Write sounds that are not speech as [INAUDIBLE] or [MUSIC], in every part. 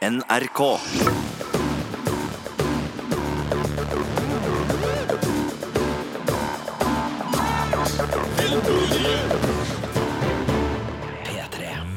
NRK.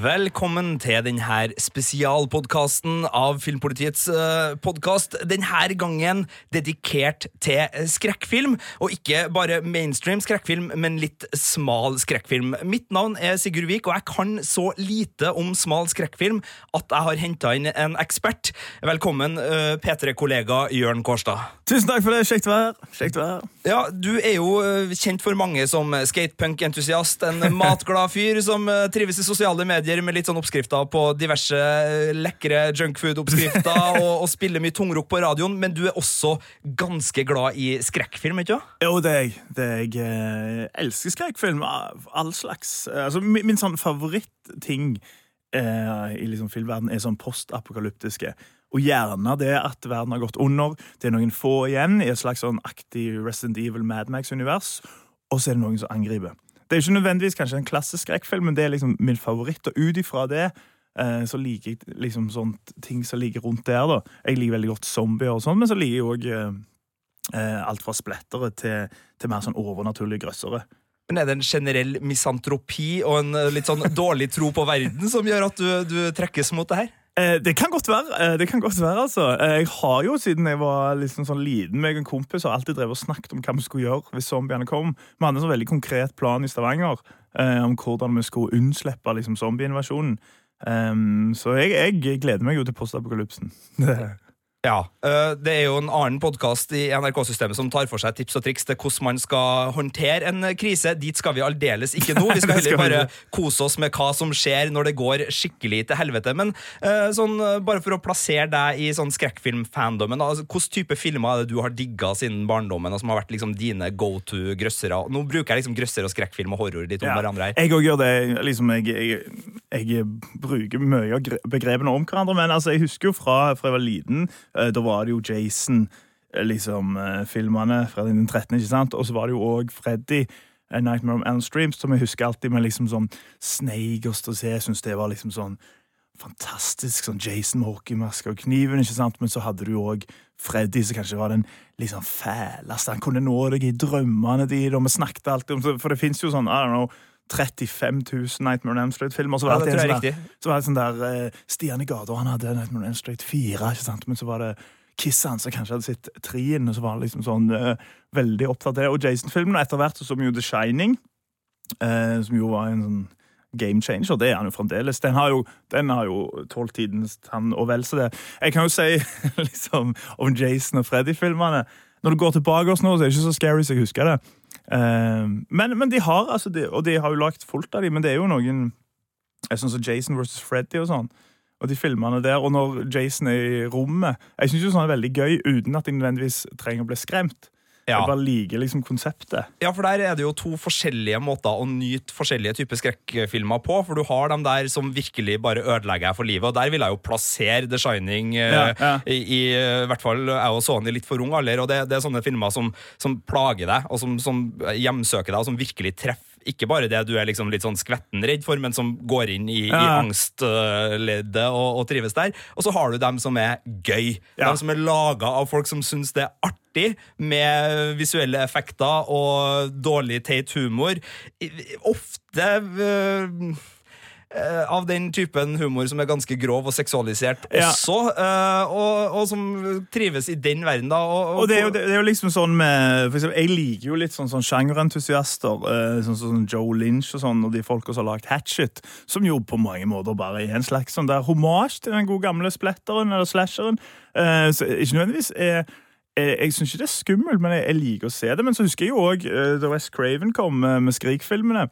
Velkommen til denne spesialpodkasten av Filmpolitiets uh, podkast. Denne gangen dedikert til skrekkfilm, og ikke bare mainstream skrekkfilm, men litt smal skrekkfilm. Mitt navn er Sigurd Vik, og jeg kan så lite om smal skrekkfilm at jeg har henta inn en ekspert. Velkommen, uh, P3-kollega Jørn Kårstad. Tusen takk for det. Kjekt vær. Kjekt vær. Ja, Du er jo uh, kjent for mange som skatepunk-entusiast, en matglad fyr som trives i sosiale medier med litt sånn oppskrifter på diverse uh, lekre junkfood-oppskrifter [LAUGHS] og, og spiller mye tungrock på radioen, men du er også ganske glad i skrekkfilm, ikke sant? Jo, det er jeg. Det er jeg eh, elsker skrekkfilm av all slags. Eh, Altså, min, min sånn favoritting eh, i liksom filmverden er sånn postapokalyptiske. Og gjerne det at verden har gått under, det er noen få igjen i et slags sånn aktiv Resident Evil Mad Max-univers, og så er det noen som angriper. Det er ikke nødvendigvis kanskje en klassisk skrekkfilm, men det er liksom min favoritt, og ut ifra det eh, så liker jeg liksom sånt ting som ligger rundt der. da. Jeg liker veldig godt zombier og sånn, men så liker jeg òg eh, eh, alt fra splettere til, til mer sånn overnaturlige grøssere. Men Er det en generell misantropi og en litt sånn dårlig tro på verden som gjør at du, du trekkes mot det her? Eh, det kan godt være. eh, det kan godt være, altså. Eh, jeg har jo, siden jeg var liksom sånn liten med en kompis, har alltid drevet og snakket om hva vi skulle gjøre hvis zombiene kom. Vi hadde en sånn veldig konkret plan i Stavanger om hvordan vi skulle unnslippe liksom, zombieinvasjonen. Um, så jeg, jeg gleder meg jo til postapokalypsen. [LAUGHS] Ja, øh, Det er jo en annen podkast i NRK-systemet som tar for seg tips og triks til hvordan man skal håndtere en krise. Dit skal vi aldeles ikke nå. [LAUGHS] Vi skal heller bare kose oss med hva som skjer når det går skikkelig til helvete. Men øh, sånn, bare for å plassere deg i sånn skrekkfilm-fandomen, altså, hvilken type filmer er det du har digga siden barndommen, og som har vært liksom dine go to grøssere? Nå bruker jeg liksom grøsser og skrekkfilm og horror litt om Ja. hverandre her. Jeg òg gjør det. Liksom, jeg, jeg, jeg bruker mye av begrepene om hverandre, men altså, jeg husker jo fra, fra jeg var liten, eh, da var det jo Jason, eh, liksom, eh, filmene fra 1913, ikke sant? Og så var det jo òg Freddy. A Nightmare on Elm Streams, som jeg husker alltid med liksom sånn Snake og Stosé. Jeg syns det var liksom sånn fantastisk. sånn Jason med hockeymaske og kniven, ikke sant? Men så hadde du òg Freddy, som kanskje var den liksom fæleste. Han kunne nå deg i drømmene dine, og vi snakket alltid om For det fins jo sånn, I don't know 35 000 Nightmare on Elm Street-filmer. Så Ja, var det det sånn der, så var det sånn der uh, Stian i gata, han hadde Nightmare on Elm Street 4, ikke sant? men så var det Kissa, han som kanskje hadde sett trien, og så var han liksom sånn uh, veldig opptatt av det. Og Jason-filmen, og etter hvert så så vi jo The Shining, uh, som jo var en sånn game changer. Det er han jo fremdeles. Den har jo, den har jo tålt tidens tann og vel så det. Jeg kan jo si [LAUGHS] liksom om Jason og Freddy-filmene Når du går tilbake oss nå, så er det ikke så scary som jeg husker det. Eh, men, men de har altså de, Og de har jo lagt fullt av dem, men det er jo noen Sånn som Jason versus Freddy og sånn. Og de filmene der, og når Jason er i rommet Jeg syns sånn er veldig gøy uten at jeg nødvendigvis trenger å bli skremt. Ja. Jeg bare liker liksom konseptet. Ja, for der er det jo to forskjellige måter å nyte forskjellige typer skrekkfilmer på. For du har dem der som virkelig bare ødelegger deg for livet, og der vil jeg jo plassere The Shining eh, Ja, ja. I, i eh, hvert fall jeg og Sony i litt for ung alder. Og det, det er sånne filmer som, som plager deg, og som, som hjemsøker deg, og som virkelig treffer ikke bare det du er liksom litt sånn skvetten redd for, men som går inn i, i angstleddet og, og trives der. Og så har du dem som er gøy. Ja. Dem som er laga av folk som syns det er artig, med visuelle effekter og dårlig teit humor. Ofte øh, øh, av den typen humor som er ganske grov og seksualisert Ja. også, øh, og, og som trives i den verden, da. Og, Og det er, jo, det er jo liksom sånn med for eksempel, Jeg liker jo litt sånn, sånn sjangerentusiaster, eh, sånn som sånn Joe Lynch og sånn, og de folka som har lagd Hatchet, som jo på mange måter bare er en slags sånn der hommage til den gode gamle splatteren eller slasheren. Eh, så ikke nødvendigvis er jeg, jeg syns ikke det er skummelt, men jeg, jeg liker å se det. Men så husker jeg jo òg da West Craven kom eh, med Skrik-filmene,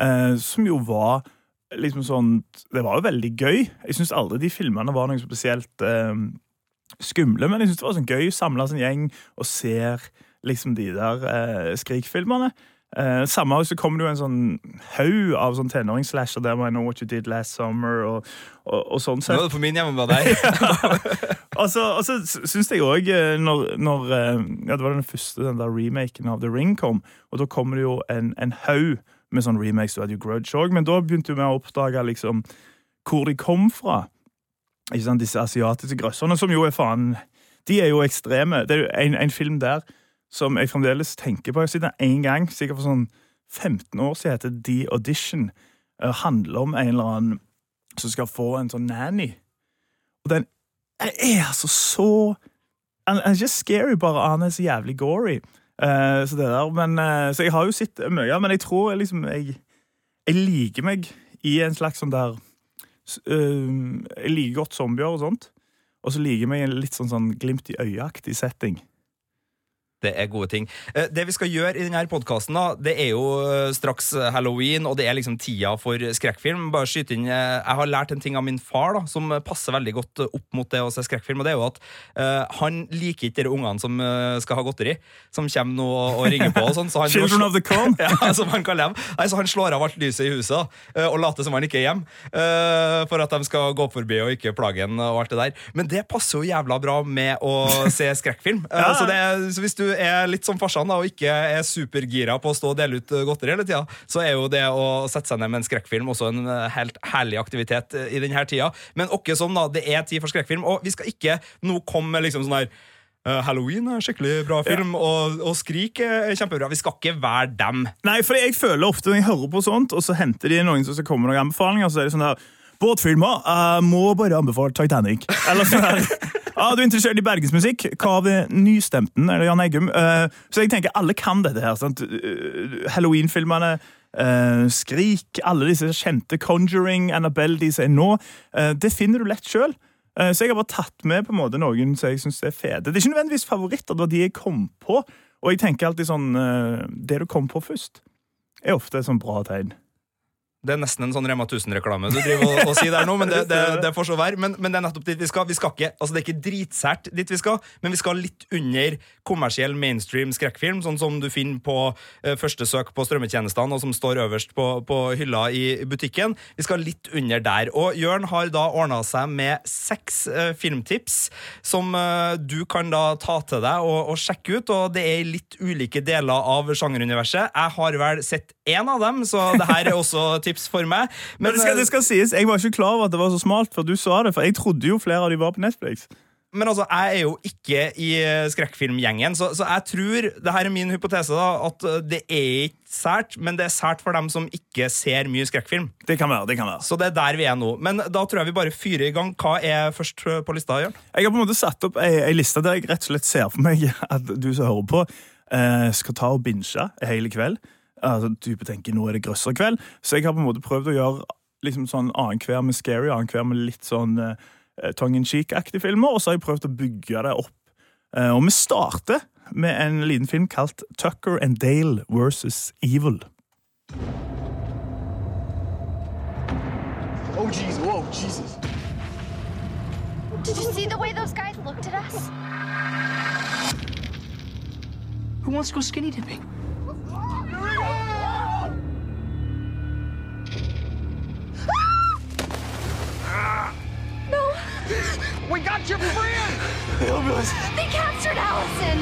eh, som jo var liksom sånn Det var jo veldig gøy. Jeg syns aldri de filmene var noe spesielt eh, skumle, men jeg syns det var sånn gøy å samle en gjeng og ser liksom de der eh, Skrik-filmene. Eh, samme år så kom det jo en sånn haug av sånn tenåringsslasher der med I Know What You Did Last Summer og, og, og sånn. Nå er det på min hjemme med deg. [LAUGHS] Og så, og så syns jeg òg, når, når eh, Ja, det var den første den der remaken av The Ring kom, og da kommer det jo en, en haug med sånn remakes. Du hadde jo Grudge òg, men da begynte vi å oppdage liksom hvor de kom fra. ikke sant, disse asiatiske grøsserne, som jo er faen De er jo ekstreme. Det er jo en, en film der som jeg fremdeles tenker på. Jeg har sett den én gang, sikkert for sånn 15 år siden, heter The Audition. Det handler om en eller annen som skal få en sånn nanny. Og den er altså så Han er ikke scary, bare han er så jævlig gory. Uh, så det der, men, uh, så jeg har jo sett mye, men jeg tror liksom jeg, jeg liker meg i en slags sånn der Jeg liker godt zombier og sånt. Og så liker jeg meg i en litt sånn, sånn glimt i øyet-aktig setting. Det er gode ting. Eh, det vi skal gjøre i denne podkasten, det er jo eh, straks halloween, og det er liksom tida for skrekkfilm. Bare skyte inn, eh, Jeg har lært en ting av min far da, som passer veldig godt opp mot det å se skrekkfilm. og det er jo at uh, Han liker ikke de ungene som skal ha godteri, som kommer nå og, ringer på. og sånn. Så Children of the Con? [LAUGHS] ja, som han kaller dem. Nei, så Han slår av alt lyset i huset uh, og later som han ikke er hjemme, uh, for at de skal gå forbi og ikke plage ham og alt det der. Men det passer jo jævla bra med å se skrekkfilm. [LAUGHS] ja. så, det, så hvis du er litt som farsan da, og ikke er supergira på å stå og dele ut godteri hele tida, så er jo det å sette seg ned med en skrekkfilm også en eh, helt herlig aktivitet eh, i denne tida. Men åkke som, da. Det er tid for skrekkfilm, og vi skal ikke nå komme med liksom sånn her Uh, Halloween er en skikkelig bra film, ja. og, og, Skrik er kjempebra. Vi skal ikke være dem. Nei, for jeg føler ofte når jeg hører på sånt, og så henter de noen som skal komme med noen anbefalinger, så er det sånn her Båtfilmer. Jeg må bare anbefale Titanic. Eller sånn her [LAUGHS] Ah, du er interessert i bergensmusikk? Hva ved Nystemten eller Jan Eggum? Uh, så jeg tenker alle kan dette her. sant? Uh, Halloween-filmene. Uh, Skrik, alle disse kjente Conjuring, Annabelle, de som er nå. det finner du lett sjøl. så jeg har bare tatt med på en måte noen som jeg syns er fete. Det er ikke nødvendigvis favoritter, det var de jeg kom på. Og jeg tenker alltid sånn Det du kom på først, er ofte et sånn bra tegn. Det er nesten en sånn Rema 1000-reklame du driver og, og sier der nå, men [LAUGHS] det, det, det får så være. Men, men, det er nettopp dit vi skal. Vi skal ikke, altså Det er ikke dritsært dit vi skal, men vi skal litt under kommersiell mainstream skrekkfilm, sånn som du finner på uh, første søk på strømmetjenestene, og som står øverst på, på, hylla i butikken. Vi skal litt under der. Og Jørn har da ordna seg med seks uh, filmtips som uh, du kan da ta til deg og, og, sjekke ut, og det er i litt ulike deler av sjangeruniverset. Jeg har vel sett én av dem, så det her er også tips [LAUGHS] tips for meg. Men, Men det, skal, det, skal, sies, jeg var ikke klar over at det var så smalt før du sa det, for jeg trodde jo flere av de var på Netflix. Men altså, jeg er jo ikke i eh, skrekkfilmgjengen, så, så, jeg tror det her er min hypotese da, at eh, det er ikke sært, men det er sært for dem som ikke ser mye skrekkfilm. Det kan være, det kan være. Så det er der vi er nå. Men da tror jeg vi bare fyrer i gang. Hva er først på lista? Jørn? Jeg har på en måte satt opp ei, ei liste der jeg rett og slett ser for meg [LAUGHS] at du som hører på, eh, skal ta og binge hele kveld altså, type tenker nå er det grøsserkveld. Så jeg har på en måte prøvd å gjøre liksom sånn annenhver med scary, annenhver med litt sånn uh, tongue in cheek-aktige filmer, og så har jeg prøvd å bygge det opp. Uh, og vi starter med en liten film kalt Tucker and Dale versus Evil. Oh, geez. Whoa, Jesus. Did you see the way those guys looked at us? Who wants to go skinny dipping? No. We got your friend! [LAUGHS] They captured Allison!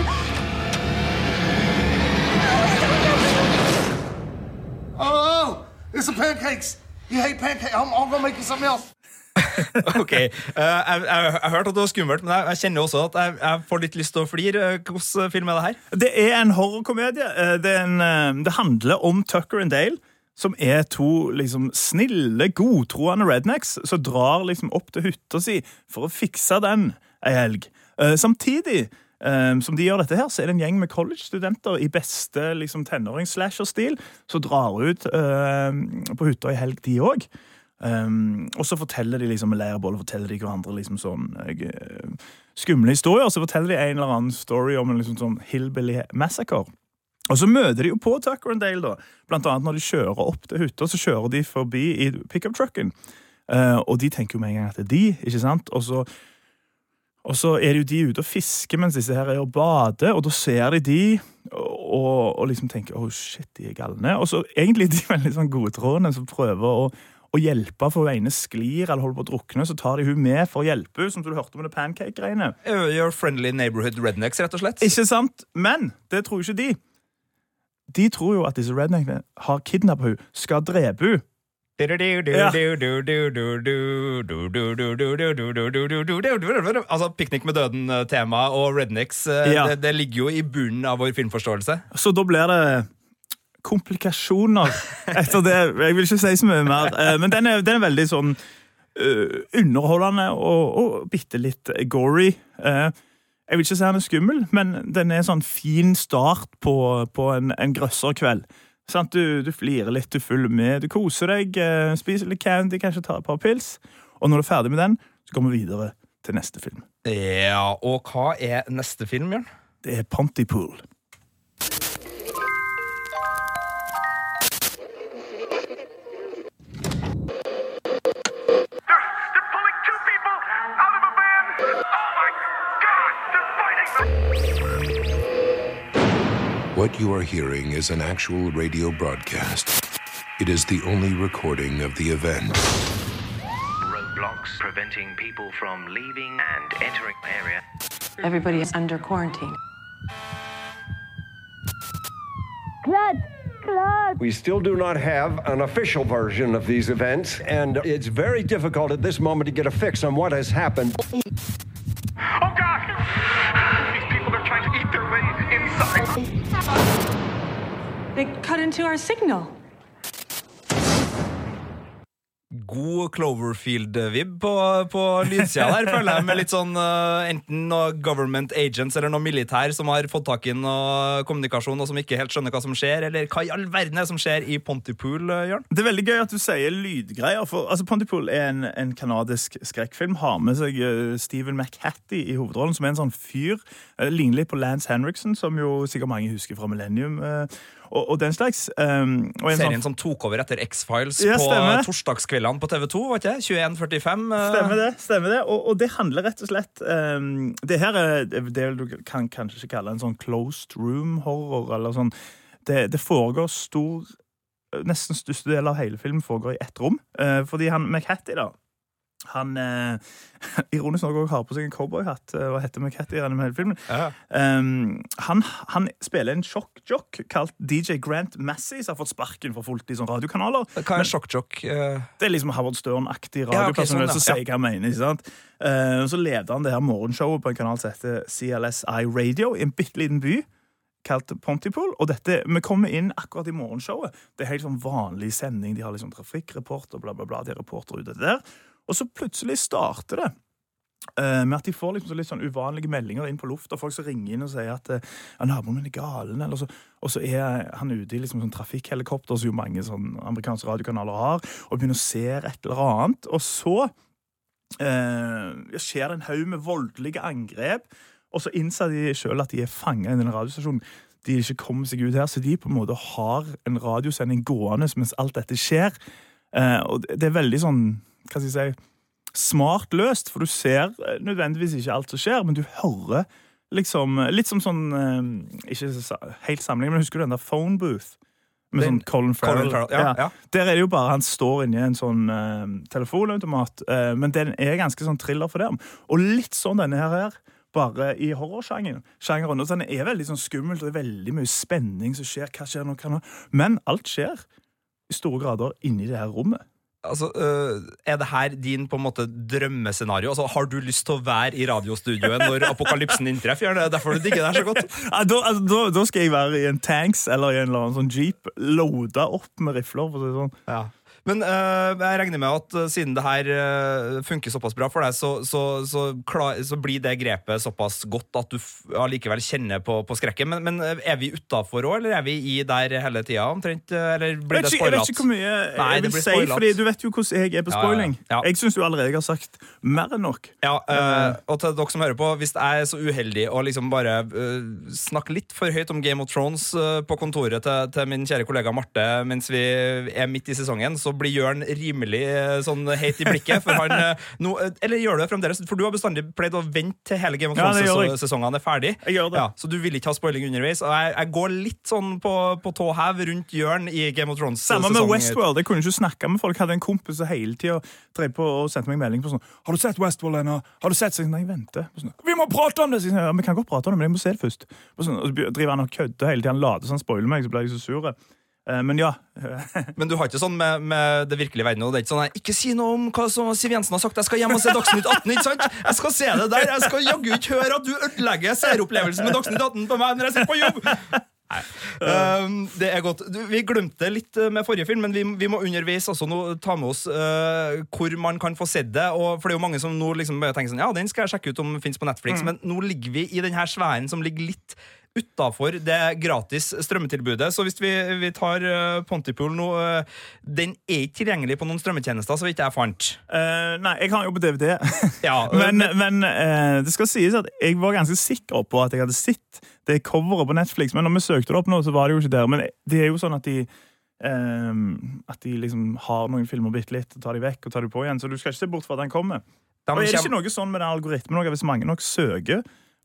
Oh, oh, it's the pancakes. You hate pancakes. I'm, I'm gonna make you something else. [LAUGHS] ok. Uh, jeg, har hørt at det var skummelt, men jeg, jeg kjenner også at jeg, jeg, får litt lyst til å flire. Hvilken film er det her? Det er en horrorkomedie. Eh, det, eh, det, handler om Tucker and Dale. Som er to liksom, snille, godtroende rednecks som drar liksom, opp til hytta si for å fikse den ei helg. Uh, samtidig um, som de gjør dette, her, så er det en gjeng med college-studenter i beste liksom, tenårings-slasher-stil som drar ut uh, på hytta ei helg, de òg. Um, og så forteller de liksom med leirbål forteller de hverandre liksom sånn skumle historier. Og så forteller de en eller annen story om en liksom sånn hillbilly massacre. Og så møter de jo på Tucker and Dale, da. Blant annet når de kjører opp til hytta, så kjører de forbi i pickup-trucken. Uh, og de tenker jo med en gang at det er de, ikke sant? Og så, og så er det jo de ute og fisker mens disse her er og bader, og da ser de de og, og liksom tenker 'å, oh, shit, de er galne'. Og så egentlig de [LAUGHS] veldig sånn godtroende som prøver å å hjelpe for hun ene sklir eller holder på å drukne, så tar de hun med for å hjelpe henne, som du hørte med det pancake-greiene. Your friendly neighborhood rednecks, rett og slett. Ikke sant? Men det tror ikke de. De tror jo at disse redneckene har kidnappa henne, skal drepe henne. Altså Piknik med døden-tema og Rednecks eh, Ja. det, det ligger jo i bunnen av vår filmforståelse. Så da blir det komplikasjoner etter det. Jeg vil ikke si så mye mer, eh, men den er, den er veldig sånn eh, underholdende og, og bitte litt gory. Eh, jeg vil ikke si han er skummel, men den er en sånn fin start på, på en, en grøsserkveld. Sant? Du, du flirer litt, du følger med, du koser deg, eh, spiser litt candy, kanskje tar et par pils. Og når du er ferdig med den, så går vi videre til neste film. Ja, Og hva er neste film, Bjørn? Det er Pontypool. What you are hearing is an actual radio broadcast. It is the only recording of the event. roadblocks preventing people from leaving and entering the area. Everybody is under quarantine. Claude! Claude! We still do not have an official version of these events, and it's very difficult at this moment to get a fix on what has happened. Oh god! They cut into our signal. God Cloverfield-vib på, på lydsida der, føler jeg. Med litt sånn uh, enten noe government agents eller noe militær som har fått tak i noe kommunikasjon og som ikke helt skjønner hva som skjer. Eller hva i all verden er det som skjer i Pontypool, eh, Jørn? Det er veldig gøy at du sier lydgreier. for altså, Pontypool er en, en kanadisk skrekkfilm. Har med seg uh, Stephen McHattie i hovedrollen, som er en sånn fyr. Uh, ligner litt på Lance Henriksen, som jo sikkert mange husker fra Millennium. eh, og, og den slags. Um, og en Serien sånn, som tok over etter X-Files Ja, på torsdagskveldene på TV2, var ikke det? 21.45. Uh... Stemmer det. stemmer det Og, og det handler rett og slett um, Det her er det du kan kanskje ikke kalle en sånn closed room-horror. eller sånn det, det foregår stor Nesten største del av hele filmen foregår i ett rom. Uh, fordi han McHattie, da han eh, [LAUGHS] ironisk nok har på seg en cowboyhatt eh, og heter McCatty gjennom hele filmen. Ja. Um, han, han spiller en sjokkjock kalt DJ Grant Massey, som har fått sparken for fullt i sånne radiokanaler. Hva er sjokk-jokk? Uh... Det er liksom Howard Stern-aktig Ja, okay, radiopersonell sånn, som sier hva han mener. ikke sant? Uh, så leder han det her morgenshowet på en kanal som heter CLSI Radio i en bitte liten by kalt Pontypool. Og dette, vi kommer inn akkurat i morgenshowet. Det er helt sånn vanlig sending. De har liksom trafikkreporter, bla, bla, bla. De har reportere ute der. Og så plutselig starter det. eh, med at de får liksom litt sånn uvanlige meldinger inn på lufta. Folk som ringer inn og sier at eh, ja, naboen min er galen. Eller så, og så er han ute i liksom sånn trafikkhelikopter, som jo mange sånn amerikanske radiokanaler har, og begynner å se et eller annet. Og så eh, skjer det en haug med voldelige angrep, og så innser de sjøl at de er fanga i den radiostasjonen. De ikke kommer seg ut her, så de på en måte har en radiosending gående mens alt dette skjer. Eh, og det er veldig sånn, hva skal jeg si, smart løst, for du ser eh, nødvendigvis ikke alt som skjer, men du hører liksom Litt som sånn eh, Ikke helt sammenlignet, men husker du den der phone booth? Med Den- sånn Colin Farrell. Colin Farrell, ja, ja. Der er det jo bare han står inni en sånn uh, telefonautomat, uh, men den er ganske sånn thriller for dem. Og litt sånn denne her, her bare i horrorsjangeren. Og Den er veldig sånn skummelt, og det er veldig mye spenning som skjer. Hva skjer nå? Hva nå? Men alt skjer i store grader inni det her rommet. Altså, øh, Er det her din på en måte drømmescenario? Altså, Har du lyst til å være i radiostudioet når apokalypsen inntreffer? Jørn? Det er derfor du digger det her så godt? [LAUGHS] Ja, da, altså, da, da skal jeg være i en tanks eller i en eller annen sånn jeep, loada opp med rifler. for å si sånn. Ja. Men uh, jeg regner med at uh, siden det her uh, funker såpass bra for deg, så, så, så, klar, så blir det grepet såpass godt at du allikevel kjenner på, på skrekken. Men, men er vi utafor òg, eller er vi i der hele tida omtrent? Eller blir det spoilat? jeg vet ikke hvor mye jeg Nei, vil si, for fordi du vet jo hvordan jeg er på spoiling. ja, ja. Ja. Jeg syns du allerede har sagt mer enn nok. Ja, og til dere som hører på, hvis jeg er så uheldig å liksom bare snakke litt for høyt om Game of Thrones på kontoret til, til min kjære kollega Marte mens vi er midt i sesongen, så blir Jørn rimelig øh, sånn heit i blikket. For han, no, øh, eller gjør du det fremdeles? For du har bestandig pleid å vente til hele Game of. Thrones-sesongene er ferdig. Jeg gjør det. Ja, så du vil ikke ha spoiling underveis. Og jeg, jeg går litt sånn på, på tå hev rundt Jørn i Game of Thrones. Samme med Westworld. Jeg kunne ikke snakke med folk. Jeg hadde en kompis som hele tida drev på og sendte meg melding på sånn 'Har du sett Westworld ennå?' Har du sett? Så jeg, Nei, vente. Sånn, 'Vi må prate om det!' Så ja, vi kan godt prate om det, men jeg må se det først. Sånn, og så driver han og kødder hele tida. Han later som han spoiler meg, så blir jeg så sur. Eh, men ja. [LAUGHS] Men du har ikke sånn med, med det virkelige verden? Det er ikke sånn Ikke si noe om hva som Siv Jensen har sagt, jeg skal hjem og se Dagsnytt 18. ikke sant? Jeg skal se det der, jeg skal jaggu ikke høre at du ødelegger seeropplevelsen med Dagsnytt 18 på meg når jeg sitter på jobb! Nei. Um, det er godt. Vi glemte litt uh, med forrige film, men vi, vi må underveis også nå ta med oss uh, hvor man kan få sett det. Og, for det er jo mange som nå liksom tenker sånn, ja, den skal jeg sjekke ut om den finnes på Netflix, men nå ligger vi i den her sfæren som ligger litt utafor det gratis strømmetilbudet. Så hvis vi, vi tar uh, Pontypool nå uh, Den er ikke tilgjengelig på noen strømmetjenester, så vidt jeg fant. Uh, nei, jeg har jo på DVD. [LAUGHS] Ja, men men eh, det skal sies at jeg var ganske sikker på at jeg hadde sett det coveret på Netflix, men når vi søkte det opp nå, så var det jo ikke der. Men det er jo sånn at de eh, At de liksom har noen filmer bitte litt, og tar de vekk og tar de på igjen. Så du skal ikke se bort fra at den kommer. De og er det ikke noe sånn med den algoritmen også, Hvis mange nok søker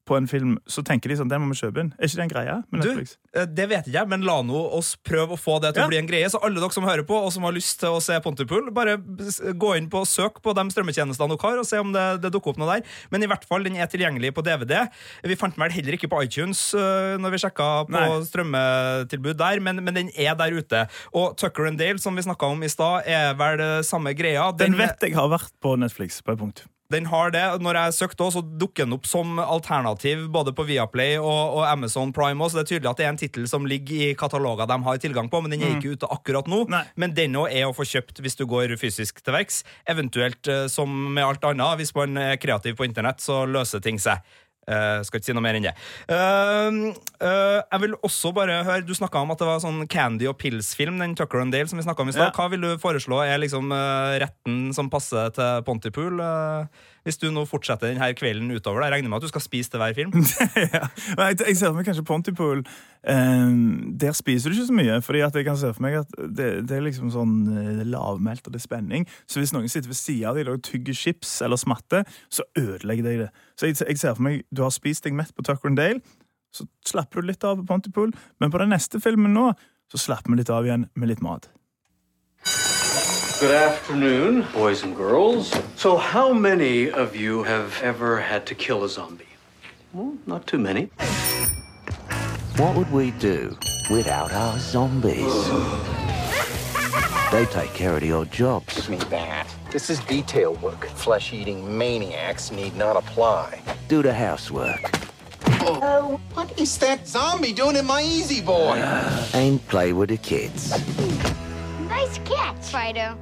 på en film, så tenker de sånn Den må vi kjøpe inn. Er ikke det en greie med Du, Netflix? eh, det vet ikke jeg, men la nå oss prøve å få det til Ja. å bli en greie. Så alle dere som hører på, og som har lyst til å se Pontypool, bare gå inn på søk på de strømmetjenestene dere har, og se om det, det dukker opp noe der. Men i hvert fall, den er tilgjengelig på DVD. Vi fant den vel heller ikke på iTunes uh, når vi sjekka på Nei. strømmetilbud der, men, men den er der ute. Og Tucker and Dale, som vi snakka om i stad, er vel eh, samme greia. Den vet jeg har vært på Netflix på et punkt. Den har det. Når jeg søkte også, så dukker den opp som alternativ både på Viaplay og, og Amazon Prime. Også. Så det er tydelig at det er en tittel som ligger i kataloger de har tilgang på, men den er ikke ute akkurat nå. Nei. Men den òg er å få kjøpt hvis du går fysisk til verks. Eventuelt, eh, som med alt annet, hvis man er kreativ på internett, så løser ting seg. Eh, skal ikke si noe mer enn det. Uh, uh, jeg vil også bare høre Du snakka om at det var sånn Candy og Pills-film, den Tucker and Dale som vi snakket om i stad. Ja. Hva vil du foreslå er liksom eh, retten som passer til Pontypool? eh, hvis du nå fortsetter denne kvelden utover? Jeg regner med at du skal spise til hver film. [LAUGHS] ja. Jeg, jeg ser for meg kanskje Pontypool Um, Der spiser du ikke så mye. Fordi jeg kan se for meg at det, det er liksom sånn eh, lavmælt og det er spenning. Så hvis noen sitter ved siden av deg og tygger chips eller smatter, så ødelegger de det. Så jeg, jeg ser for meg du har spist deg mett på Tucker and Dale, så slapper du litt av på Pontypool. Men på den neste filmen nå så slapper vi litt av igjen med litt mat. Good afternoon, boys and girls. So, how many of you have ever had to kill a zombie? Well, not too many. What would we do without our zombies? They take care of the odd jobs. me that. This is detail work. Flesh eating maniacs need not apply. Do the housework. Oh, what is that zombie doing in my easy boy? And play with the kids. Nice catch, Fido.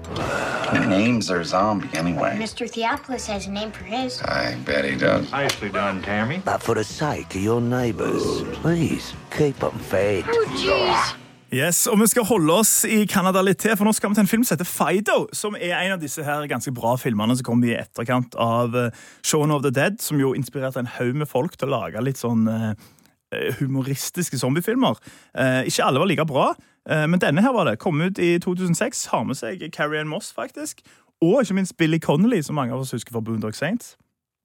Names are zombie anyway. Mr. Theopolis has a name for his. I bet he does. Nicely done, Tammy. But for the sake of your neighbors, please keep them fed. Oh, jeez. Yes, og Vi skal holde oss i Canada litt til, for nå skal vi til en film som heter Fido. Som er en av disse her ganske bra filmene som kom i etterkant av eh, Shaun of the Dead. Som jo inspirerte en haug med folk til å lage litt sånn eh, humoristiske zombiefilmer. Eh, ikke alle var like bra, eh, men denne her var det. Kom ut i 2006. Har med seg Carrie Ann Moss, faktisk. Og ikke minst Billy Connolly, som mange av oss husker fra Boondock Saints.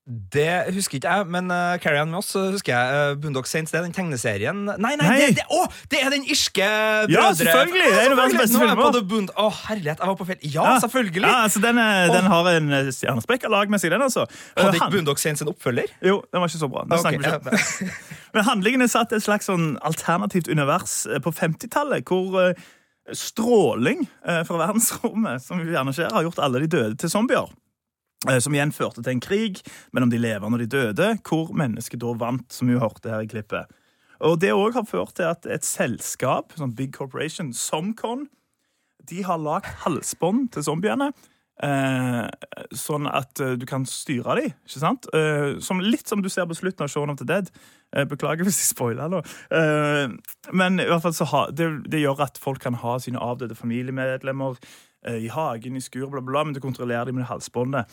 Det husker ikke jeg, men uh, Carrie Ann Moss husker jeg. Uh, Boondock Saints, det er den tegneserien Nei, nei, Nei. Det, det, å, det er den irske brødre... Ja, selvfølgelig! Det er verdens beste Boond... Å, herlighet, jeg var på feil. Ja, selvfølgelig! Ja, altså Den, er- den har en eh, stjernespekka lag med seg, den, altså. Hadde ikke Bundok Boondock Saints en oppfølger? Jo, den var ikke så bra. Den Ok, vi ikke. [LAUGHS] Men handlingen er satt i et slags sånn alternativt univers eh, på 50-tallet, hvor uh, stråling uh, fra verdensrommet, som vi gjerne ser, har gjort alle de døde til zombier. Eh, Som igjen førte til en krig mellom de levende og de døde, hvor mennesket da vant, som vi hørte her i klippet. Og Det òg har ført til at et selskap, sånn big corporation, Somcon, de har lagd halsbånd til zombiene. Eh, sånn at eh, du kan styre dem, ikke sant? Eh, som, litt som du ser på slutten av Shaun of the Dead. Eh, beklager hvis jeg spoiler nå. Eh, men i hvert fall ha, det, det gjør at folk kan ha sine avdøde familiemedlemmer i hagen, i skur, bla, bla, men du kontrollerer dem med halsbåndet.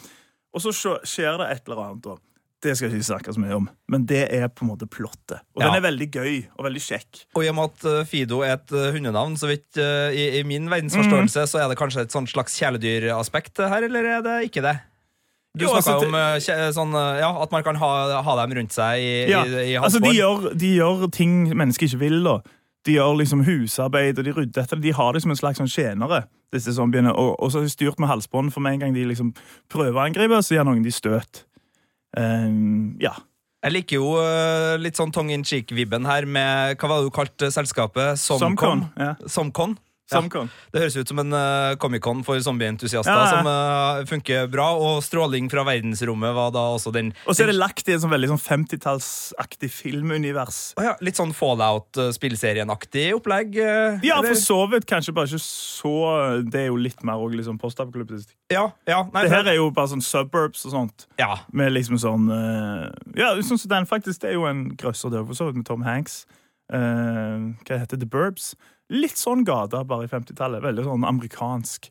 Og så skjer det et eller annet, da. Det skal jeg ikke snakke så mye om, men det er på en måte plottet. Og Ja. den er veldig gøy og veldig kjekk. Og i og med at uh, Fido er et uh, hundenavn, så vidt uh, i, i min verdensforståelse, så er det kanskje et sånt slags kjæledyraspekt her, eller er det ikke det? Du snakka altså, om uh, sånn, uh, ja, at man kan ha, ha dem rundt seg i, Ja, i, i altså de gjør, de gjør ting mennesker ikke vil. da. De gjør liksom husarbeid, og de rydder etter det. De har det som en slags sånn tjenere, disse zombiene. Og, og så har de styrt med halsbånd, for med en gang de liksom prøver å angripe, så gjør noen de støt. Um, ja. Jeg liker jo uh, litt sånn tongue in cheek-vibben her med Hva var det du kalte selskapet? Somcon, ja. Somcon? Samcon. Det høres ut som en uh, Comic-Con for zombieentusiaster Ja, ja. som uh, funker bra. Og stråling fra verdensrommet var da også den Og så er det lagt i et sånn veldig sånn 50-tallsaktig filmunivers. Oh, ja, Litt sånn Fallout-spillserien-aktig opplegg? Uh, Ja, for så vidt. Kanskje bare ikke så Det er jo litt mer også liksom postapokalyptisk. Ja, ja, nei, Det for- her er jo bare sånn suburbs og sånt. Ja. Med liksom sånn eh, Ja, sånn som den faktisk. Det er jo en grøsser, det for så vidt, med Tom Hanks. Eh, hva heter? The Burbs. Litt sånn gata, bare i 50-tallet. Veldig sånn amerikansk.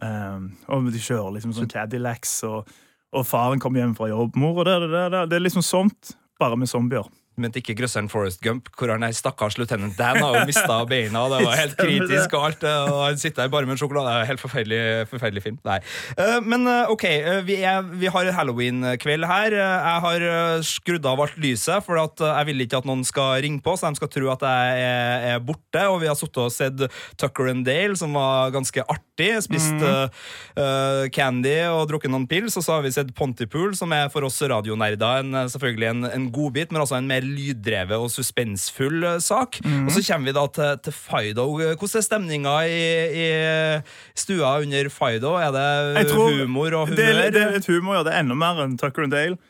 Um, og de kjører liksom sånn Cadillacs, og, og faren kommer hjem fra jobb. Mor og det, det, det, det. Det er liksom sånt, bare med zombier. Men ikke grøsseren Forrest Gump, hvor han er stakkars løytnant Dan har jo mista beina. og Det var helt kritisk og alt. Og han sitter der bare med en sjokolade. Det er Helt forferdelig, forferdelig film. Nei. Eh, Men eh, OK, eh, vi, er, vi har halloween-kveld her. Jeg har skrudd av alt lyset, for jeg vil ikke at noen skal ringe på, så de skal tro at jeg er, er borte. Og vi har sittet og sett Tucker and Dale, som var ganske artig. Spist mm. uh, candy og drukket noen pils. Og så har vi sett Pontypool, som er for oss radionerder en, selvfølgelig en, en godbit, men altså en mer lyddrevet og suspensfull sak. sak. Og så kommer vi da til, til Fido. Hvordan er stemninga i, i stua under Fido? Er det humor og humør? Det er, det er litt humor, ja. Det er enda mer enn Tucker and Dale.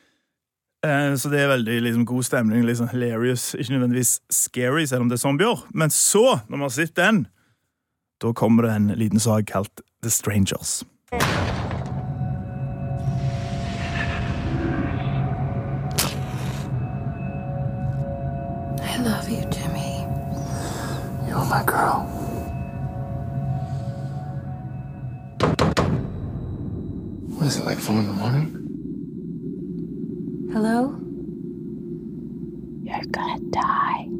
Eh, så det er veldig liksom, god stemning. Liksom, hilarious. Ikke nødvendigvis scary, selv om det er zombier. Men så, når vi har sett den, da kommer det en liten sak kalt The Strangers. Like four in the morning? Hello? You're gonna die.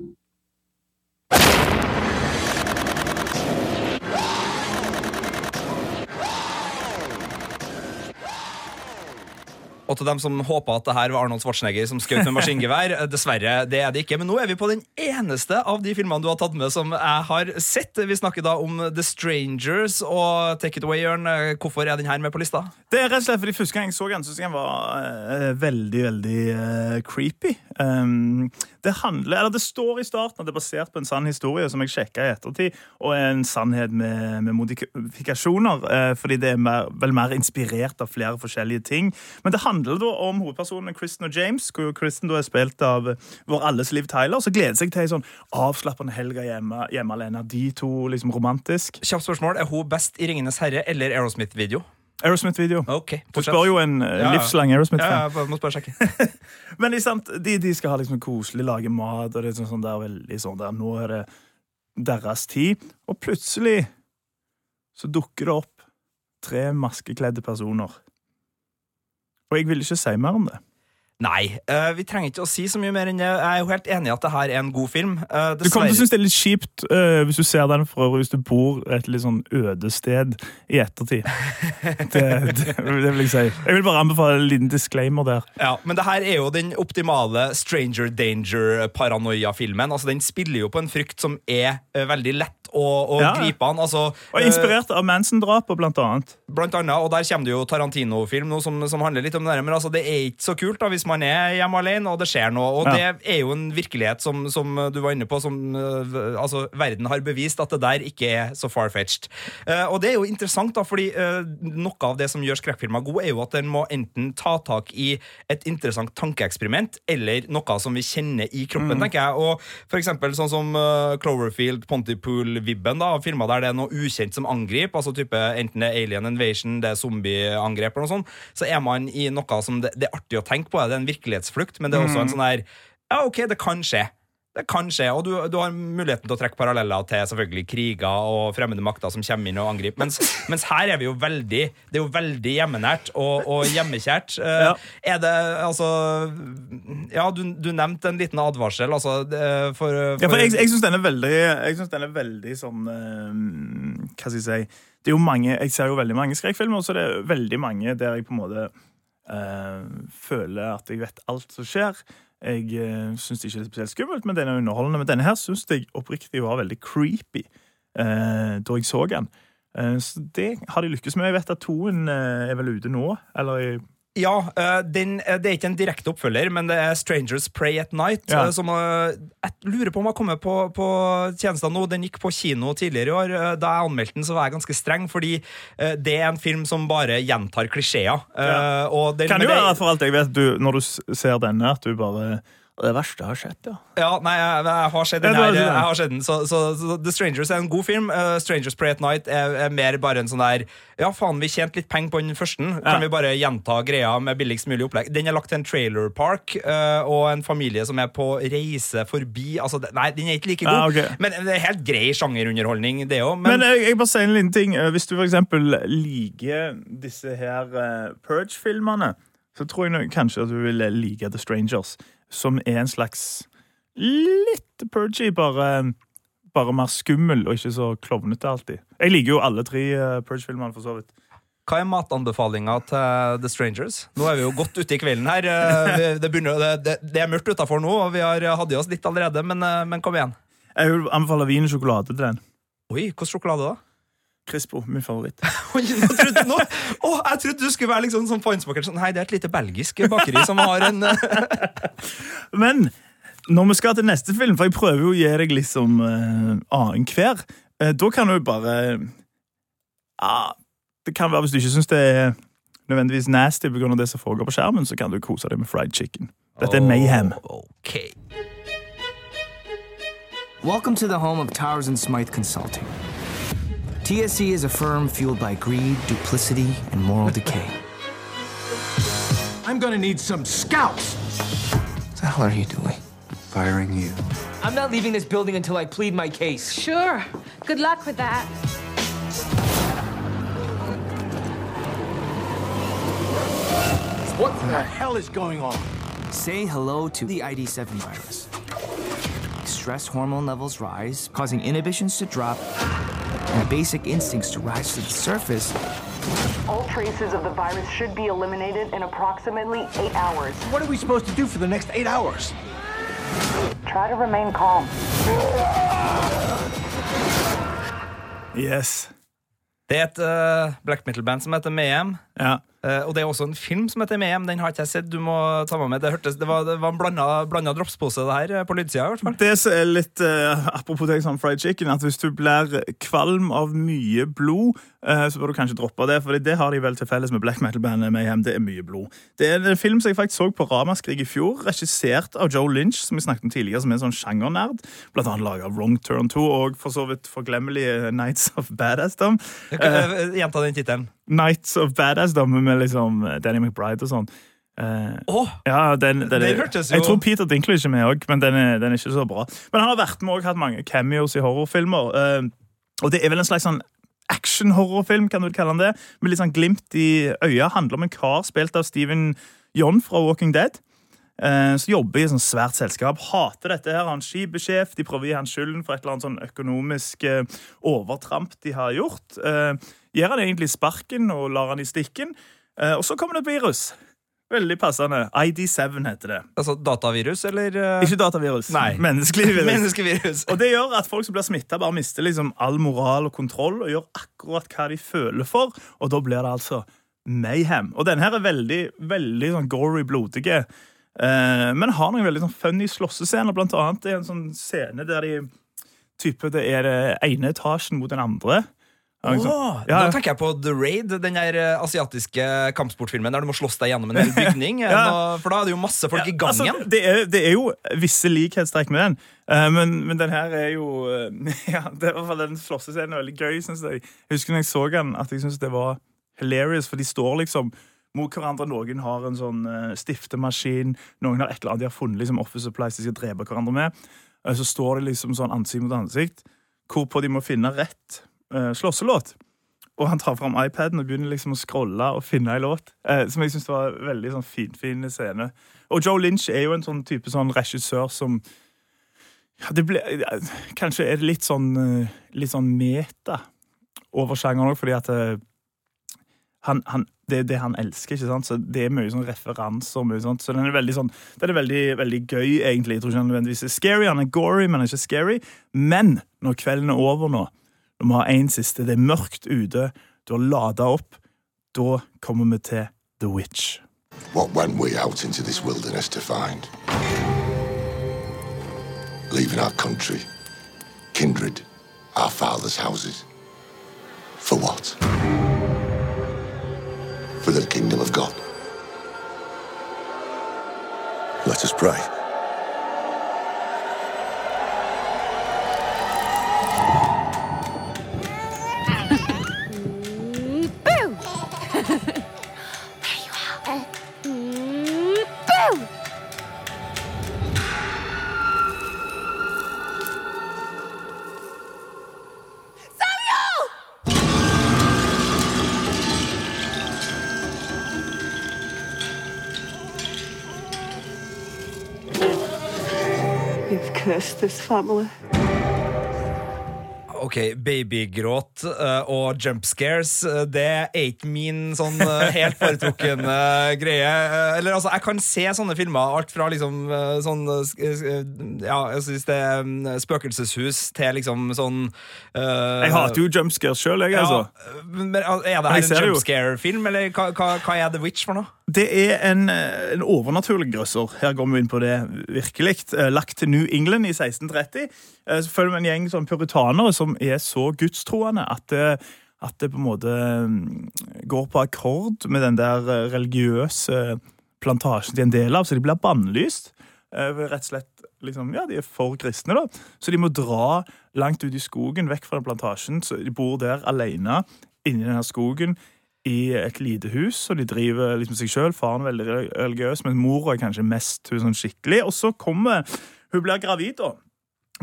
Og til dem som håpa at det her var Arnold Schwarzenegger som skjøt med maskingevær. [LAUGHS] Dessverre, det er det ikke. Men nå er vi på den eneste av de filmene du har tatt med som jeg har sett. Vi snakker da om The Strangers og Take It Away, Jørn. Hvorfor er den her med på lista? Det er rett og slett fordi Første gang jeg så den, synes jeg den var uh, veldig, veldig uh, creepy. Um, det handler, eller det står i starten at det er basert på en sann historie som jeg sjekka i ettertid, og er en sannhet med, med modifikasjoner, uh, fordi det er mer, vel mer inspirert av flere forskjellige ting. Men det handler da om hovedpersonene Kristen og James, hvor Kristen da er spilt av vår alles Liv Tyler, så gleder seg til ei sånn avslappende helg hjemme, hjemme alene. De to liksom romantisk. Kjapt spørsmål. Er hun best i Ringenes herre eller Aerosmith-video? Aerosmith-video. Okay, Du spør jo en ja, livslang Aerosmith-fan. Ja, må bare sjekke. [LAUGHS] Men de, de, de skal ha liksom koselig, lage mat, og det er sånn, sånn der, veldig sånn der, nå er det deres tid. Og plutselig så dukker det opp tre maskekledde personer. Og jeg vil ikke si mer om det. Nei, uh, vi trenger ikke å si så mye mer enn det. Jeg er jo helt enig i at det her er en god film. Uh, Du kommer til å synes det er litt kjipt uh, hvis du ser den fra hvis du bor et litt sånn øde sted i ettertid. [LAUGHS] Det, det, det vil jeg si. Jeg vil bare anbefale en liten disclaimer der. Ja, Men det her er jo den optimale stranger danger-paranoia-filmen. Altså, Den spiller jo på en frykt som er veldig lett å, og Ja. gripe han. Altså, Og er inspirert av Manson-drapet, blant annet. eh, Blant annet, og Der kommer det jo Tarantino-film som, som handler litt om det der, men altså, det er ikke så kult da hvis man er hjemme alene og det skjer noe. Og Ja. det er jo en virkelighet som, som du var inne på, som eh, altså, verden har bevist at det der ikke er så far-fetched. Uh, og det er jo interessant, da, fordi uh, noe av det som gjør skrekkfilmer gode, er jo at den må enten ta tak i et interessant tankeeksperiment eller noe som vi kjenner i kroppen, Mm. tenker jeg. Og for eksempel sånn som uh, Cloverfield, Pontypool-vibben, da, av filmer der det er noe ukjent som angriper, altså type enten det er alien invasion, det er zombieangrep eller noe sånt, så er man i noe som det, det er artig å tenke på. Det er en virkelighetsflukt, men det er også en Mm. sånn her Ja, OK, det kan skje. Det kan skje, og du, du har muligheten til å trekke paralleller til selvfølgelig kriger og fremmede makter som kommer inn og angriper. Mens, [LAUGHS] mens her er vi jo veldig Det er jo veldig hjemmenært og, og hjemmekjært. Eh, Ja. Er det altså Ja, du, du nevnte en liten advarsel, altså for, for Ja, for jeg, jeg syns den er veldig Jeg synes den er veldig sånn eh, Hva skal jeg si Det er jo mange Jeg ser jo veldig mange skrekkfilmer, så det er veldig mange der jeg på en måte eh, føler at jeg vet alt som skjer. Jeg uh, syns ikke det er spesielt skummelt, men den er underholdende. Men denne her syns jeg oppriktig var veldig creepy eh, da jeg så den. Eh, så det har de lykkes med. Jeg vet at toen eh, er vel ute nå, eller Ja, eh, den, eh, det er ikke en direkte oppfølger, men det er Strangers Pray at Night. Ja. eh, Som jeg lurer på om har kommet på, på tjenester nå. Den gikk på kino tidligere i år. Da jeg anmeldte den, så var jeg ganske streng, fordi det er en film som bare gjentar klisjeer. Ja. den- Kan jo være for alt jeg vet, du, når du ser denne, at du bare Det verste har skjedd, ja. Ja, nei, jeg, jeg har sett den. Her, jeg har sett den så, så, så The Strangers er en god film. Uh, Strangers Play at Night er, er mer bare en sånn der Ja, faen, vi tjente litt penger på den første. Ja. Kan vi bare gjenta greia med billigst mulig opplegg? Den er lagt til en trailer park, eh, og en familie som er på reise forbi Altså, nei, den er ikke like god. Ja, okay. Men det er helt grei sjangerunderholdning, det òg. Men, Men, jeg, jeg bare sier en liten ting. Eh, Hvis du for eksempel liker disse her uh, Purge-filmene, så tror jeg kanskje at du vil like The Strangers, som er en slags litt purgy, bare, bare mer skummel og ikke så klovnete alltid. Jeg liker jo alle tre eh, Purge-filmene, for så vidt. hva er matanbefalinga til The Strangers? Nå er vi jo godt ute i kvelden her. Eh, Det, begynner, det, det, er mørkt utafor nå, og vi har hatt i oss litt allerede, men, eh, men kom igjen. Jeg vil anbefale vin og sjokolade til den. Oi, hvilken sjokolade da? Crispo, min favoritt. [LAUGHS] Jeg trodde, nå, Åh, jeg trodde du skulle være liksom sånn fansmaker. Sånn, nei, det er et lite belgisk bakeri som har en eh, [LAUGHS] Men når vi skal til neste film, for jeg prøver jo å gi deg liksom uh, annenhver, uh, da kan du bare uh, det kan være hvis du ikke syns det er nødvendigvis nasty pga. det som foregår på skjermen, så kan du kose deg med fried chicken. Dette er Mayhem. Ok. Welcome to the home of Towers and Smythe Consulting. TSC is a firm fueled by greed, duplicity, and moral [LAUGHS] decay. I'm gonna need some scouts. What the hell are you doing? Firing you. I'm not leaving this building until I plead my case. Sure. Good luck with that. What the hell is going on? Say hello to the ID7 virus. Stress hormone levels rise, causing inhibitions to drop and basic instincts to rise to the surface. All traces of the virus should be eliminated in approximately eight hours. What are we supposed to do for the next eight hours? Try to remain calm. Yes. Det er et eh, black metal-band som heter Mayhem. Ja. Uh, og det er også en film som heter Mayhem. Den har ikke jeg sett. Du må ta meg med. Det, hørtes, det, var, det var en blanda, blanda dropspose det her, eh, på lydsida i hvert fall. Det som er litt uh, Apropos det som fried chicken, at hvis du blir kvalm av mye blod, uh, så bør du kanskje droppe det, for det har de vel til felles med black metal-bandet Mayhem. Det er mye blod. Det er en film som jeg faktisk så på Ramaskrig i fjor, regissert av Joe Lynch, som vi snakket om tidligere, som er en sånn sjangernerd. Blant annet laget av Wrong Turn 2 og for så vidt forglemmelige Nights of Badassdom. Gjenta den tittelen. Nights of Badassdom med liksom Danny McBride og sånn. Uh, Åh, ja, den, den, det hørtes jo- Jeg tror Peter Dinklage er med òg, men den er, den er ikke så bra. Men han har vært med og hatt mange cameos i horrorfilmer. Uh, og det er vel en slags sånn action-horrorfilm, kan du kalle den det, med litt sånn glimt i øya. Handler om en kar spilt av Steven John fra Walking Dead. Eh, Som jobber i et sånt svært selskap. Hater dette her. Han er. De prøver å gi han skylden for et eller annet sånn økonomisk eh, overtramp de har gjort. Eh, Gir han egentlig sparken og lar han i stikken. Og så kommer det et virus. Veldig passende. ID7 heter det. Altså datavirus, eller? Ikke datavirus. Nei. Menneskelig virus. [LAUGHS] Menneskevirus. Og det gjør at folk som blir smitta, bare mister liksom all moral og kontroll og gjør akkurat hva de føler for. Og da blir det altså mayhem. Og denne her er veldig, veldig sånn gory, blodige. Eh, men har noen veldig sånn funny slåssescener. Blant annet er en sånn scene der de type, Det er det ene etasjen mot den andre. Oh. Ja. Da tenker jeg på The Raid, den der eh, asiatiske kampsportfilmen der du må slåss deg gjennom en hel [LAUGHS] bygning. Ja. For da er det jo masse folk i Altså, gangen. det, er, det er jo visse likhetstrekk med den, uh, men, men den her er jo uh, [LAUGHS] ja, det er i hvert fall Den slåssescenen er veldig gøy. Synes jeg. jeg husker når jeg så den, at jeg syntes det var hilarious, for de står liksom mot hverandre. Noen har en sånn uh, stiftemaskin, noen har et eller annet de har funnet liksom office supplies de skal drepe hverandre med. Eh, så står de liksom sånn ansikt mot ansikt, hvorpå de må finne rett uh, slåsselåt. Og han tar fram iPaden og begynner liksom å scrolle og finne en låt. Eh, som jeg synes var veldig sånn finfin scene. Og Joe Lynch er jo en sånn type sånn regissør som ja, ble, Kanskje er det litt sånn, eh, litt sånn meta over sjangeren òg, fordi at eh, han, han, det er det han elsker, ikke sant? så det er mye sånn referanser. Mye sånt. Så den er veldig sånn, den er veldig, veldig gøy, egentlig. Jeg tror ikke han nødvendigvis er scary. Han er gory, men er ikke scary. Men når kvelden er over nå, når vi har én siste, det er mørkt ute, du har lada opp, da kommer vi til The Witch. What went we out into this wilderness to find? Leaving our country, kindred, our fathers' houses. For what? For the kingdom of God. Let us pray. this family. Ok, babygråt eh, og jump scares, eh, det er ikke min sånn eh, helt foretrukne greie. Eller altså, jeg kan se sånne filmer, alt fra liksom sånn Ja, jeg synes det er mm, spøkelseshus til liksom sånn uh, Jeg hater jo jumpscares sjøl, jeg, altså. Ja, men er det her en jump scare-film, eller hva, hva, hva er The Witch for noe? Det er en, en overnaturlig grøsser. Her går vi inn på det virkelig. Lagt til New England i 1630. Eh, Så følger vi en gjeng sånn puritanere som er så gudstroende at det, at det på en måte mm, går på akkord med den der eh, religiøse plantasjen de er en del av, så de blir bannlyst. Eh, Rett og slett liksom, ja, De er for kristne, da. Så de må dra langt ut i skogen, vekk fra den plantasjen. Så de bor der alene inni denne skogen i et lite hus, og de driver liksom seg sjøl. Faren er veldig religiøs, men mora er kanskje mest hun sånn skikkelig. Og så kommer Hun blir gravid, da.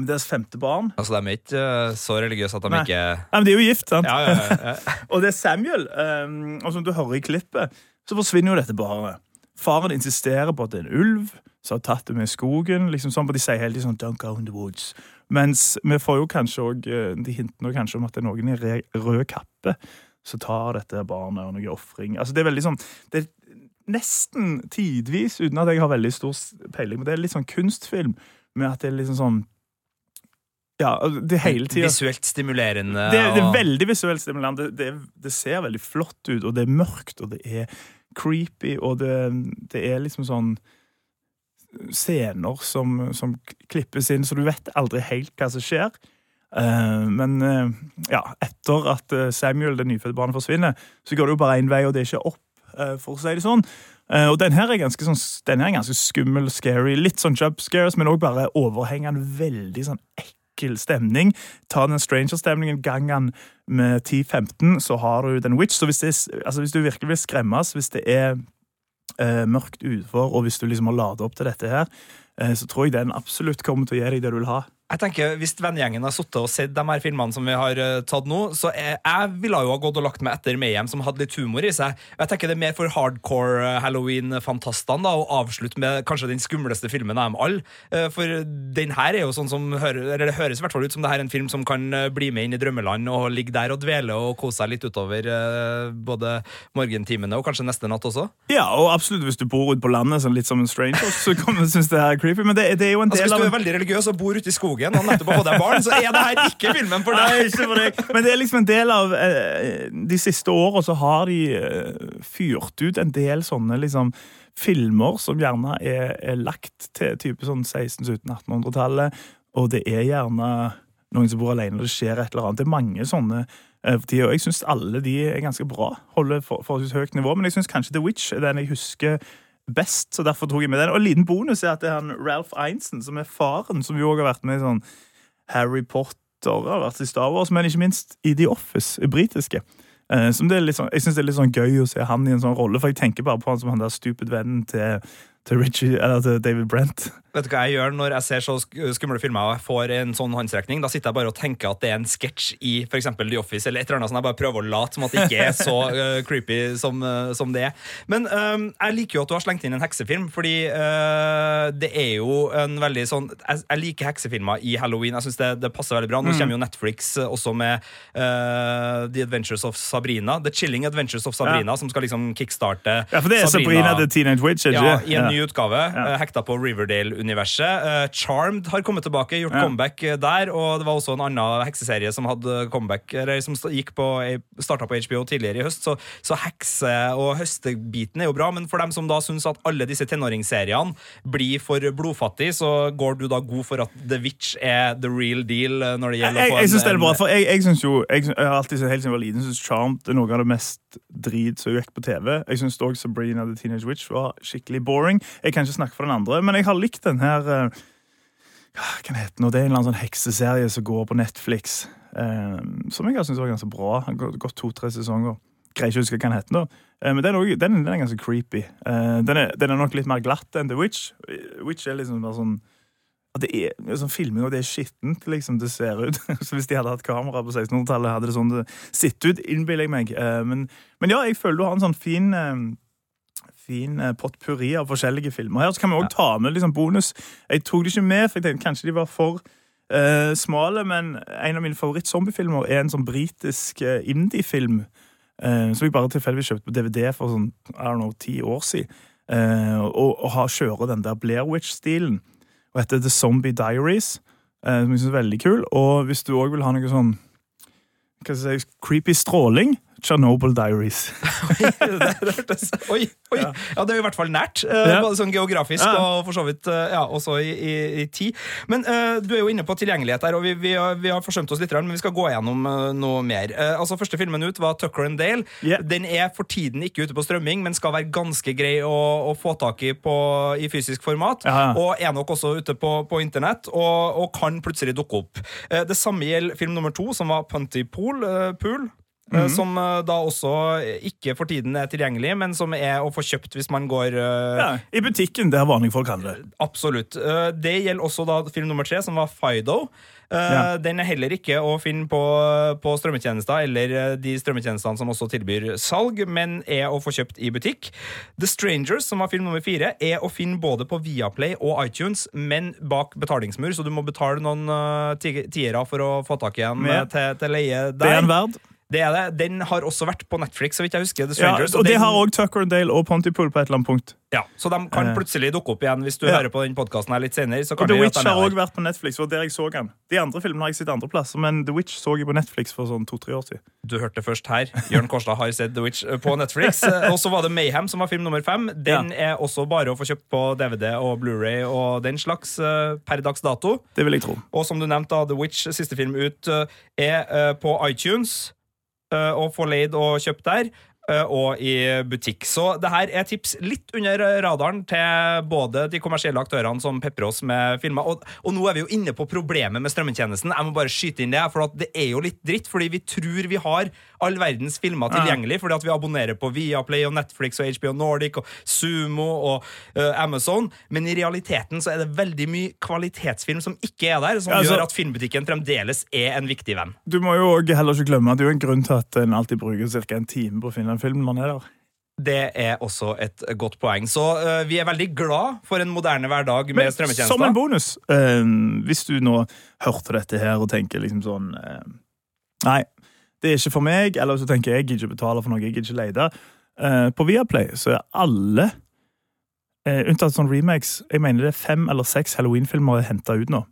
Deres femte barn. Altså, De er ikke eh, så religiøse at de Nei. ikke Nei, men De er jo gift, sant? Ja, ja, ja, [LAUGHS] og det er Samuel. Um, og som du hører i klippet, så forsvinner jo dette bare. Faren insisterer på at det er en ulv som har tatt det med i skogen. liksom sånn, og De sier hele tiden sånn, Don't go in the woods. Mens vi får jo kanskje også, eh, de hintene kanskje om at det er noen i rød kappe som tar dette barnet og noe ofring. Altså, det er veldig sånn det er Nesten tidvis, uten at jeg har veldig stor peiling, men det er litt sånn kunstfilm med at det er liksom sånn Ja, det hele tiden. Visuelt stimulerende. det, det er veldig visuelt stimulerende. Det, det, det ser veldig flott ut, og det er mørkt, og det er creepy, og det, det er liksom sånn scener som, som klippes inn, så du vet aldri helt hva som skjer. Uh, men uh, ja, etter at eh, Samuel, det nyfødte barnet, forsvinner, så går det jo bare én vei, og det er ikke opp, uh, for å si det sånn. Og den her er sånn, den her er ganske skummel, scary, litt sånn jump scares, men òg bare overhengende veldig sånn ekkel stemning. Ta den stranger-stemningen gangen med 10-15, så har du den witch. Så hvis, er- altså hvis du virkelig vil skremmes, hvis det er eh, mørkt utenfor, og hvis du liksom har lada opp til dette her, eh, så tror jeg den absolutt kommer til å gi deg det du vil ha. Jeg tenker, Hvis vennegjengen har sittet og sett de her filmene som vi har uh, tatt nå, så jeg, jeg ville jo ha gått og lagt meg etter Mayhem, som hadde litt humor i seg. Jeg tenker Det er mer for hardcore eh, Halloween-fantastene da, å avslutte med kanskje den skumleste filmen av dem alle. Uh, For den her er jo sånn som hører, eller Det høres i hvert fall ut som det her er en film som kan bli med inn i drømmeland og ligge der og dvele og kose seg litt utover uh, både morgentimene og kanskje neste natt også. Ja, og absolutt hvis du bor ute på landet sånn litt som en stranger, så kan du synes det her er creepy, men det, det er jo en Altså, del hvis av du er veldig religiøs og bor ute i skogen og nettopp har fått deg barn, så er det her ikke filmen for Nei, deg. ikke for deg. Men det er liksom en del av eh, De siste åra så har de eh, fyrt ut en del sånne liksom filmer som gjerne er, er lagt til type sånn 1600-1800-tallet, og det er gjerne noen som bor alene, og det skjer et eller annet. Det er mange sånne de, og jeg syns alle de er ganske bra. Holder for- forholdsvis høyt nivå, men jeg syns kanskje The Witch er den jeg husker best, så derfor tok jeg med den. Og en liten bonus er at det er han Ralph Einsen, som er faren, som jo også har vært med i sånn Harry Potter, har vært i Star Wars, men ikke minst i The Office, i britiske. Eh, som det er litt sånn, jeg syns det er litt sånn gøy å se han i en sånn rolle, for jeg tenker bare på han som han der stupid vennen til, til Richie, eller til David Brent. Vet du hva jeg gjør når jeg ser så sk- skumle filmer og jeg får en sånn håndsrekning? Da sitter jeg bare og tenker at det er en sketsj i for eksempel The Office, eller et eller annet sånn. Jeg bare prøver å late som at det ikke er så uh, [LAUGHS] creepy som, uh, som det er. Men um, jeg liker jo at du har slengt inn en heksefilm, fordi uh, det er jo en veldig sånn Jeg, jeg liker heksefilmer i halloween. Jeg synes det, det passer veldig bra. Nå Mm. kommer jo Netflix eh, også med The Adventures of Sabrina. The Chilling Adventures of Sabrina, som skal liksom kickstarte Ja, for det er Sabrina, the Teenage Witch, ikke? ja, i en Ja. ny ny utgave, ja. hekta på Riverdale-universet. Eh, Charmed har kommet tilbake, gjort Ja. comeback eh, der. Og det var også en annen hekseserie som hadde comeback Eller som gikk på starta på HBO tidligere i høst. Så, så hekse- og høstebiten er jo bra, men for dem som da syns at alle disse tenåringsseriene blir for blodfattig, så går du da god for at The Witch er the real deal eh, når det gjelder jeg, jeg, jeg synes det er bra, for jeg, jeg, synes jo, jeg, jeg har alltid helt siden jeg var liten synes Charmed er noe av det mest drit som gikk på TV. Jeg syns òg Sabrina the Teenage Witch var skikkelig boring. Jeg kan ikke snakke for den andre, men jeg har likt den her uh, hva kan det hete nå? Det er en eller annen sånn hekseserie som går på Netflix. uh, som jeg syntes var ganske bra. Gått, to-tre sesonger. Greier ikke å huske hva den heter nå. Eh, men den også- den, den er ganske creepy. Den, er, den er nok litt mer glatt enn The Witch. Witch er liksom bare sånn det er sånn filming og det er skittent, liksom det ser ut. [LAUGHS] Så Hvis de hadde hatt kamera på 1600-tallet, hadde det sånn det sett ut, innbiller jeg meg. Men, men ja, jeg føler du har en sånn fin Fin eh, potpurri av forskjellige filmer. Her så kan vi òg ta med liksom bonus. Jeg tok det ikke med, for jeg tenkte kanskje de var for uh, smale, men en av mine favoritt-zombiefilmer er en sånn britisk uh, indie-film uh, som jeg bare tilfeldigvis kjøpte på DVD for sånn, I don't know, ti år siden. Og, og har, kjører den der Blair Witch-stilen. Og heter The Zombie Diaries, som jeg synes er veldig kul. Og hvis du òg vil ha noe sånn hva skal jeg si, creepy stråling, Chernobyl Diaries. [LAUGHS] Oi, oi. Ja. det er i hvert fall nært. eh, Både sånn geografisk og for så vidt eh, ja, også i, i, i tid. Men uh, du er jo inne på tilgjengelighet her, og vi, vi, har, vi har forsømt oss litt, men vi skal gå gjennom noe mer. Uh, altså, Første filmen ut var Tucker and Dale. Den er for tiden ikke ute på strømming, men skal være ganske grei å, å få tak i på, i fysisk format. Ja. Og er nok også ute på, på internett, og, og kan plutselig dukke opp. Uh, det samme gjelder film nummer to, som var Puntypool. Uh, Pool. Eh, -hmm. Som eh, da også ikke for tiden er tilgjengelig, men som er å få kjøpt hvis man går uh, Ja, I butikken, der vanlige folk handler. Absolutt. Uh, Det gjelder også da film nummer tre, som var Fido. Uh, Ja. Den er heller ikke å finne på, på strømmetjenester eller de strømmetjenestene som også tilbyr salg, men er å få kjøpt i butikk. The Strangers, som var film nummer fire, er å finne både på Viaplay og iTunes, men bak betalingsmur, så du må betale noen tiere for å få tak i en Ja. til, til leie der. Det er en verd. Det er det. Den har også vært på Netflix, så vidt jeg husker. The Ja, og, og det den- har òg Tucker and Dale og Pontypool på et eller annet punkt. ja, Så de kan Eh. plutselig dukke opp igjen hvis du Ja. hører på den podkasten litt senere. Så Og The Witch har òg vært på Netflix. og der jeg så den. De andre filmene har jeg sett andre plasser, men The Witch så jeg på Netflix for sånn to-tre år siden. Du hørte først her. Jørn Kårstad har sett The Witch på Netflix. Eh, [LAUGHS] Og så var det Mayhem, som var film nummer fem. Den er også bare å få kjøpt på DVD og Blu-ray og den slags eh, per dags dato. Det vil jeg tro. Og som du nevnte, The Witch, siste film ut, eh, er eh, på iTunes. Eh, Og få leid og kjøpt der. eh, Og i butikk. Så det her er tips litt under radaren til både de kommersielle aktørene som peprer oss med filmer. Og, og nå er vi jo inne på problemet med strømmetjenesten. Jeg må bare skyte inn det, for det er jo litt dritt. Fordi vi tror vi har all verdens filmer tilgjengelig, fordi at vi abonnerer på Viaplay og Netflix og HBO Nordic og Sumo og uh, Amazon. Men i realiteten så er det veldig mye kvalitetsfilm som ikke er der, som Ja, altså- gjør at filmbutikken fremdeles er en viktig venn. Du må jo heller ikke glemme at det er jo en grunn til at en alltid bruker ca. en time på å finne en film når man er der. Det er også et godt poeng. Så uh, vi er veldig glad for en moderne hverdag med Men som en bonus, uh, hvis du nå hørte dette her og tenker liksom sånn uh, Nei, det er ikke for meg, eller så tenker jeg jeg gidder ikke betale for noe jeg gidder ikke leie. Uh, på Viaplay så er alle, uh, unntatt sånn remakes Jeg mener det er fem eller seks Halloween-filmer henta ut nå.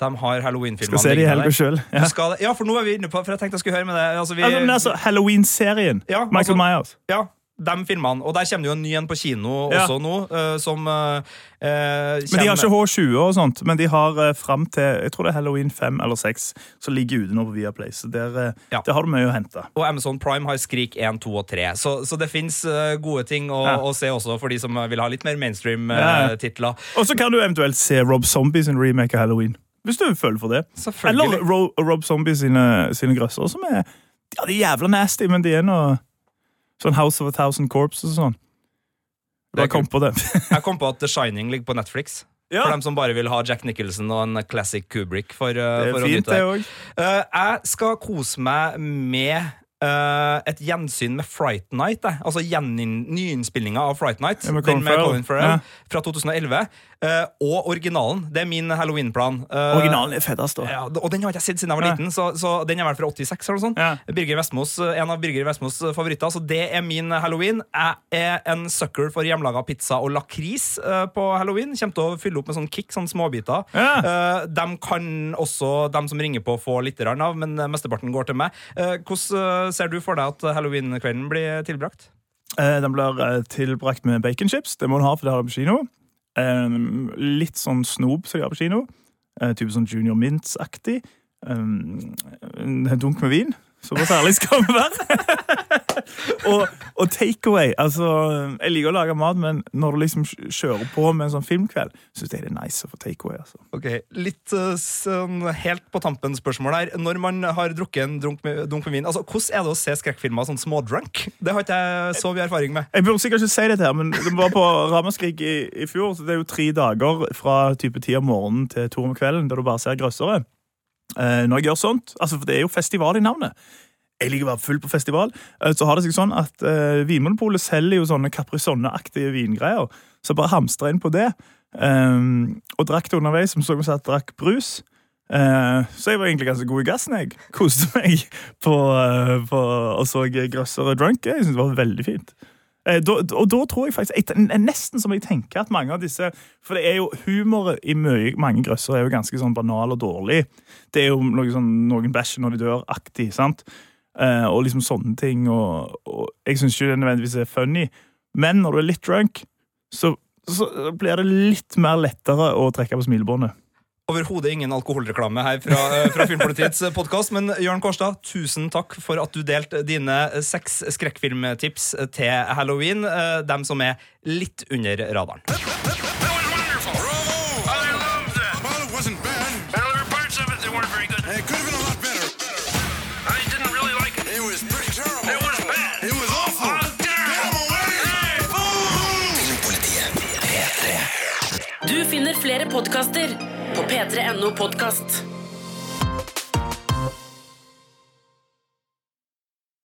De har Halloween-filmene Skal se de i helga sjøl. Ja. Ja, for nå er vi inne på For jeg tenkte jeg skulle høre med deg. Altså, vi, Altså, men altså, Halloween-serien. Ja, Michael altså- Myers. Ja, de filmene. Og der kommer det jo en ny en på kino Ja. også nå, eh, som eh, eh, Men de har ikke H20 og sånt, men de har uh, fram til jeg tror det er Halloween 5 eller 6 som ligger ute nå på Viaplay. Så der, ja. der har du mye å hente. Og Amazon Prime har Skrik 1, 2 og 3. Så, så det fins gode ting å, Ja. å se også for de som vil ha litt mer mainstream-titler. Og så kan du eventuelt se Rob Zombie sin remake av Halloween. Hvis du føler for det. Eller Rob Zombie sine, sine grøsser, som er ja, de er jævla nasty, men de er noe sånn House of a Thousand Corps og sånn. Er kom på det. [LAUGHS] Jeg kom på at The Shining ligger på Netflix. Ja. For dem som bare vil ha Jack Nicholson og en classic Kubrick. For, uh, Det er for å fint, nyte det òg. Uh, jeg skal kose meg med eh, et gjensyn med Fright Night. eh. Altså nyinnspillinga av Fright Night. Ja, med den med Farrell. Colin Farrell Ja. fra 2011. Uh, og originalen. Det er min halloween-plan. Uh, Originalen er fedest, da. ja, og den har jeg ikke sett siden jeg var Ja. liten, så, så den er vel fra 86. eller noe sånt. Birger Vestmos, en av Birger Vestmos favoritter, så det er min halloween. Jeg er en sucker for hjemmelaga pizza og lakris eh, på halloween. Kommer til å fylle opp med sånn kick, sånn småbiter. Ja. Eh, de kan også, de som ringer på, få litt av, men eh, mesteparten går til meg. Eh, hvordan eh, ser du for deg at halloween-kvelden blir tilbrakt? Eh, Den blir eh, tilbrakt med baconchips. Det må du ha, for det har du på kino. Eh, litt sånn snob som de har på kino. Eh, type sånn Junior Mints-aktig. Eh, en dunk med vin. Såpass ærlig skal vi være. [LAUGHS] og, og takeaway. Altså, jeg liker å lage mat, men når du liksom kjører på med en sånn filmkveld, syns jeg det er nice å få takeaway. Altså. Ok, Litt eh, sånn helt på tampen spørsmål her. Når man har drukket en dunk med, dunk med vin, altså, hvordan er det å se skrekkfilmer sånn smådrunk? Det har ikke jeg så mye erfaring med. Jeg burde sikkert ikke si dette, her, men det var på Ramaskrik i, i fjor. så Det er jo tre dager fra type ti om morgenen til to om kvelden, der du bare ser grøssere. Eh, når jeg gjør sånt, altså for det er jo festival i navnet Jeg liker å være full på festival. eh, så har det seg sånn at uh, Vinmonopolet selger jo sånne Caprisonne-aktige vingreier. Så jeg bare hamstra inn på det. Um, og drakk det underveis, som så vi jeg drakk brus. Uh, så jeg var egentlig ganske god i gassen. jeg Koste meg på, uh, på og så grøssere drunk. Jeg synes det var veldig fint. Eh, da, og da tror jeg faktisk jeg, Nesten som jeg tenker at mange av disse For det er jo humor i mye, mange grøsser er jo ganske sånn banal og dårlig. Det er jo noe sånn, noen bæsjer når de dør-aktig. sant? Eh, og liksom sånne ting. Og, og jeg syns ikke det nødvendigvis er funny, men når du er litt drunk, så, så blir det litt mer lettere å trekke på smilebåndet. Overhodet ingen alkoholreklame her fra, eh, fra Filmpolitiets podkast. Men Jørn Kårstad, tusen takk for at du delte dine seks skrekkfilmtips til halloween. eh, Dem som er litt under radaren. Du finner flere podkaster på p3.no podkast.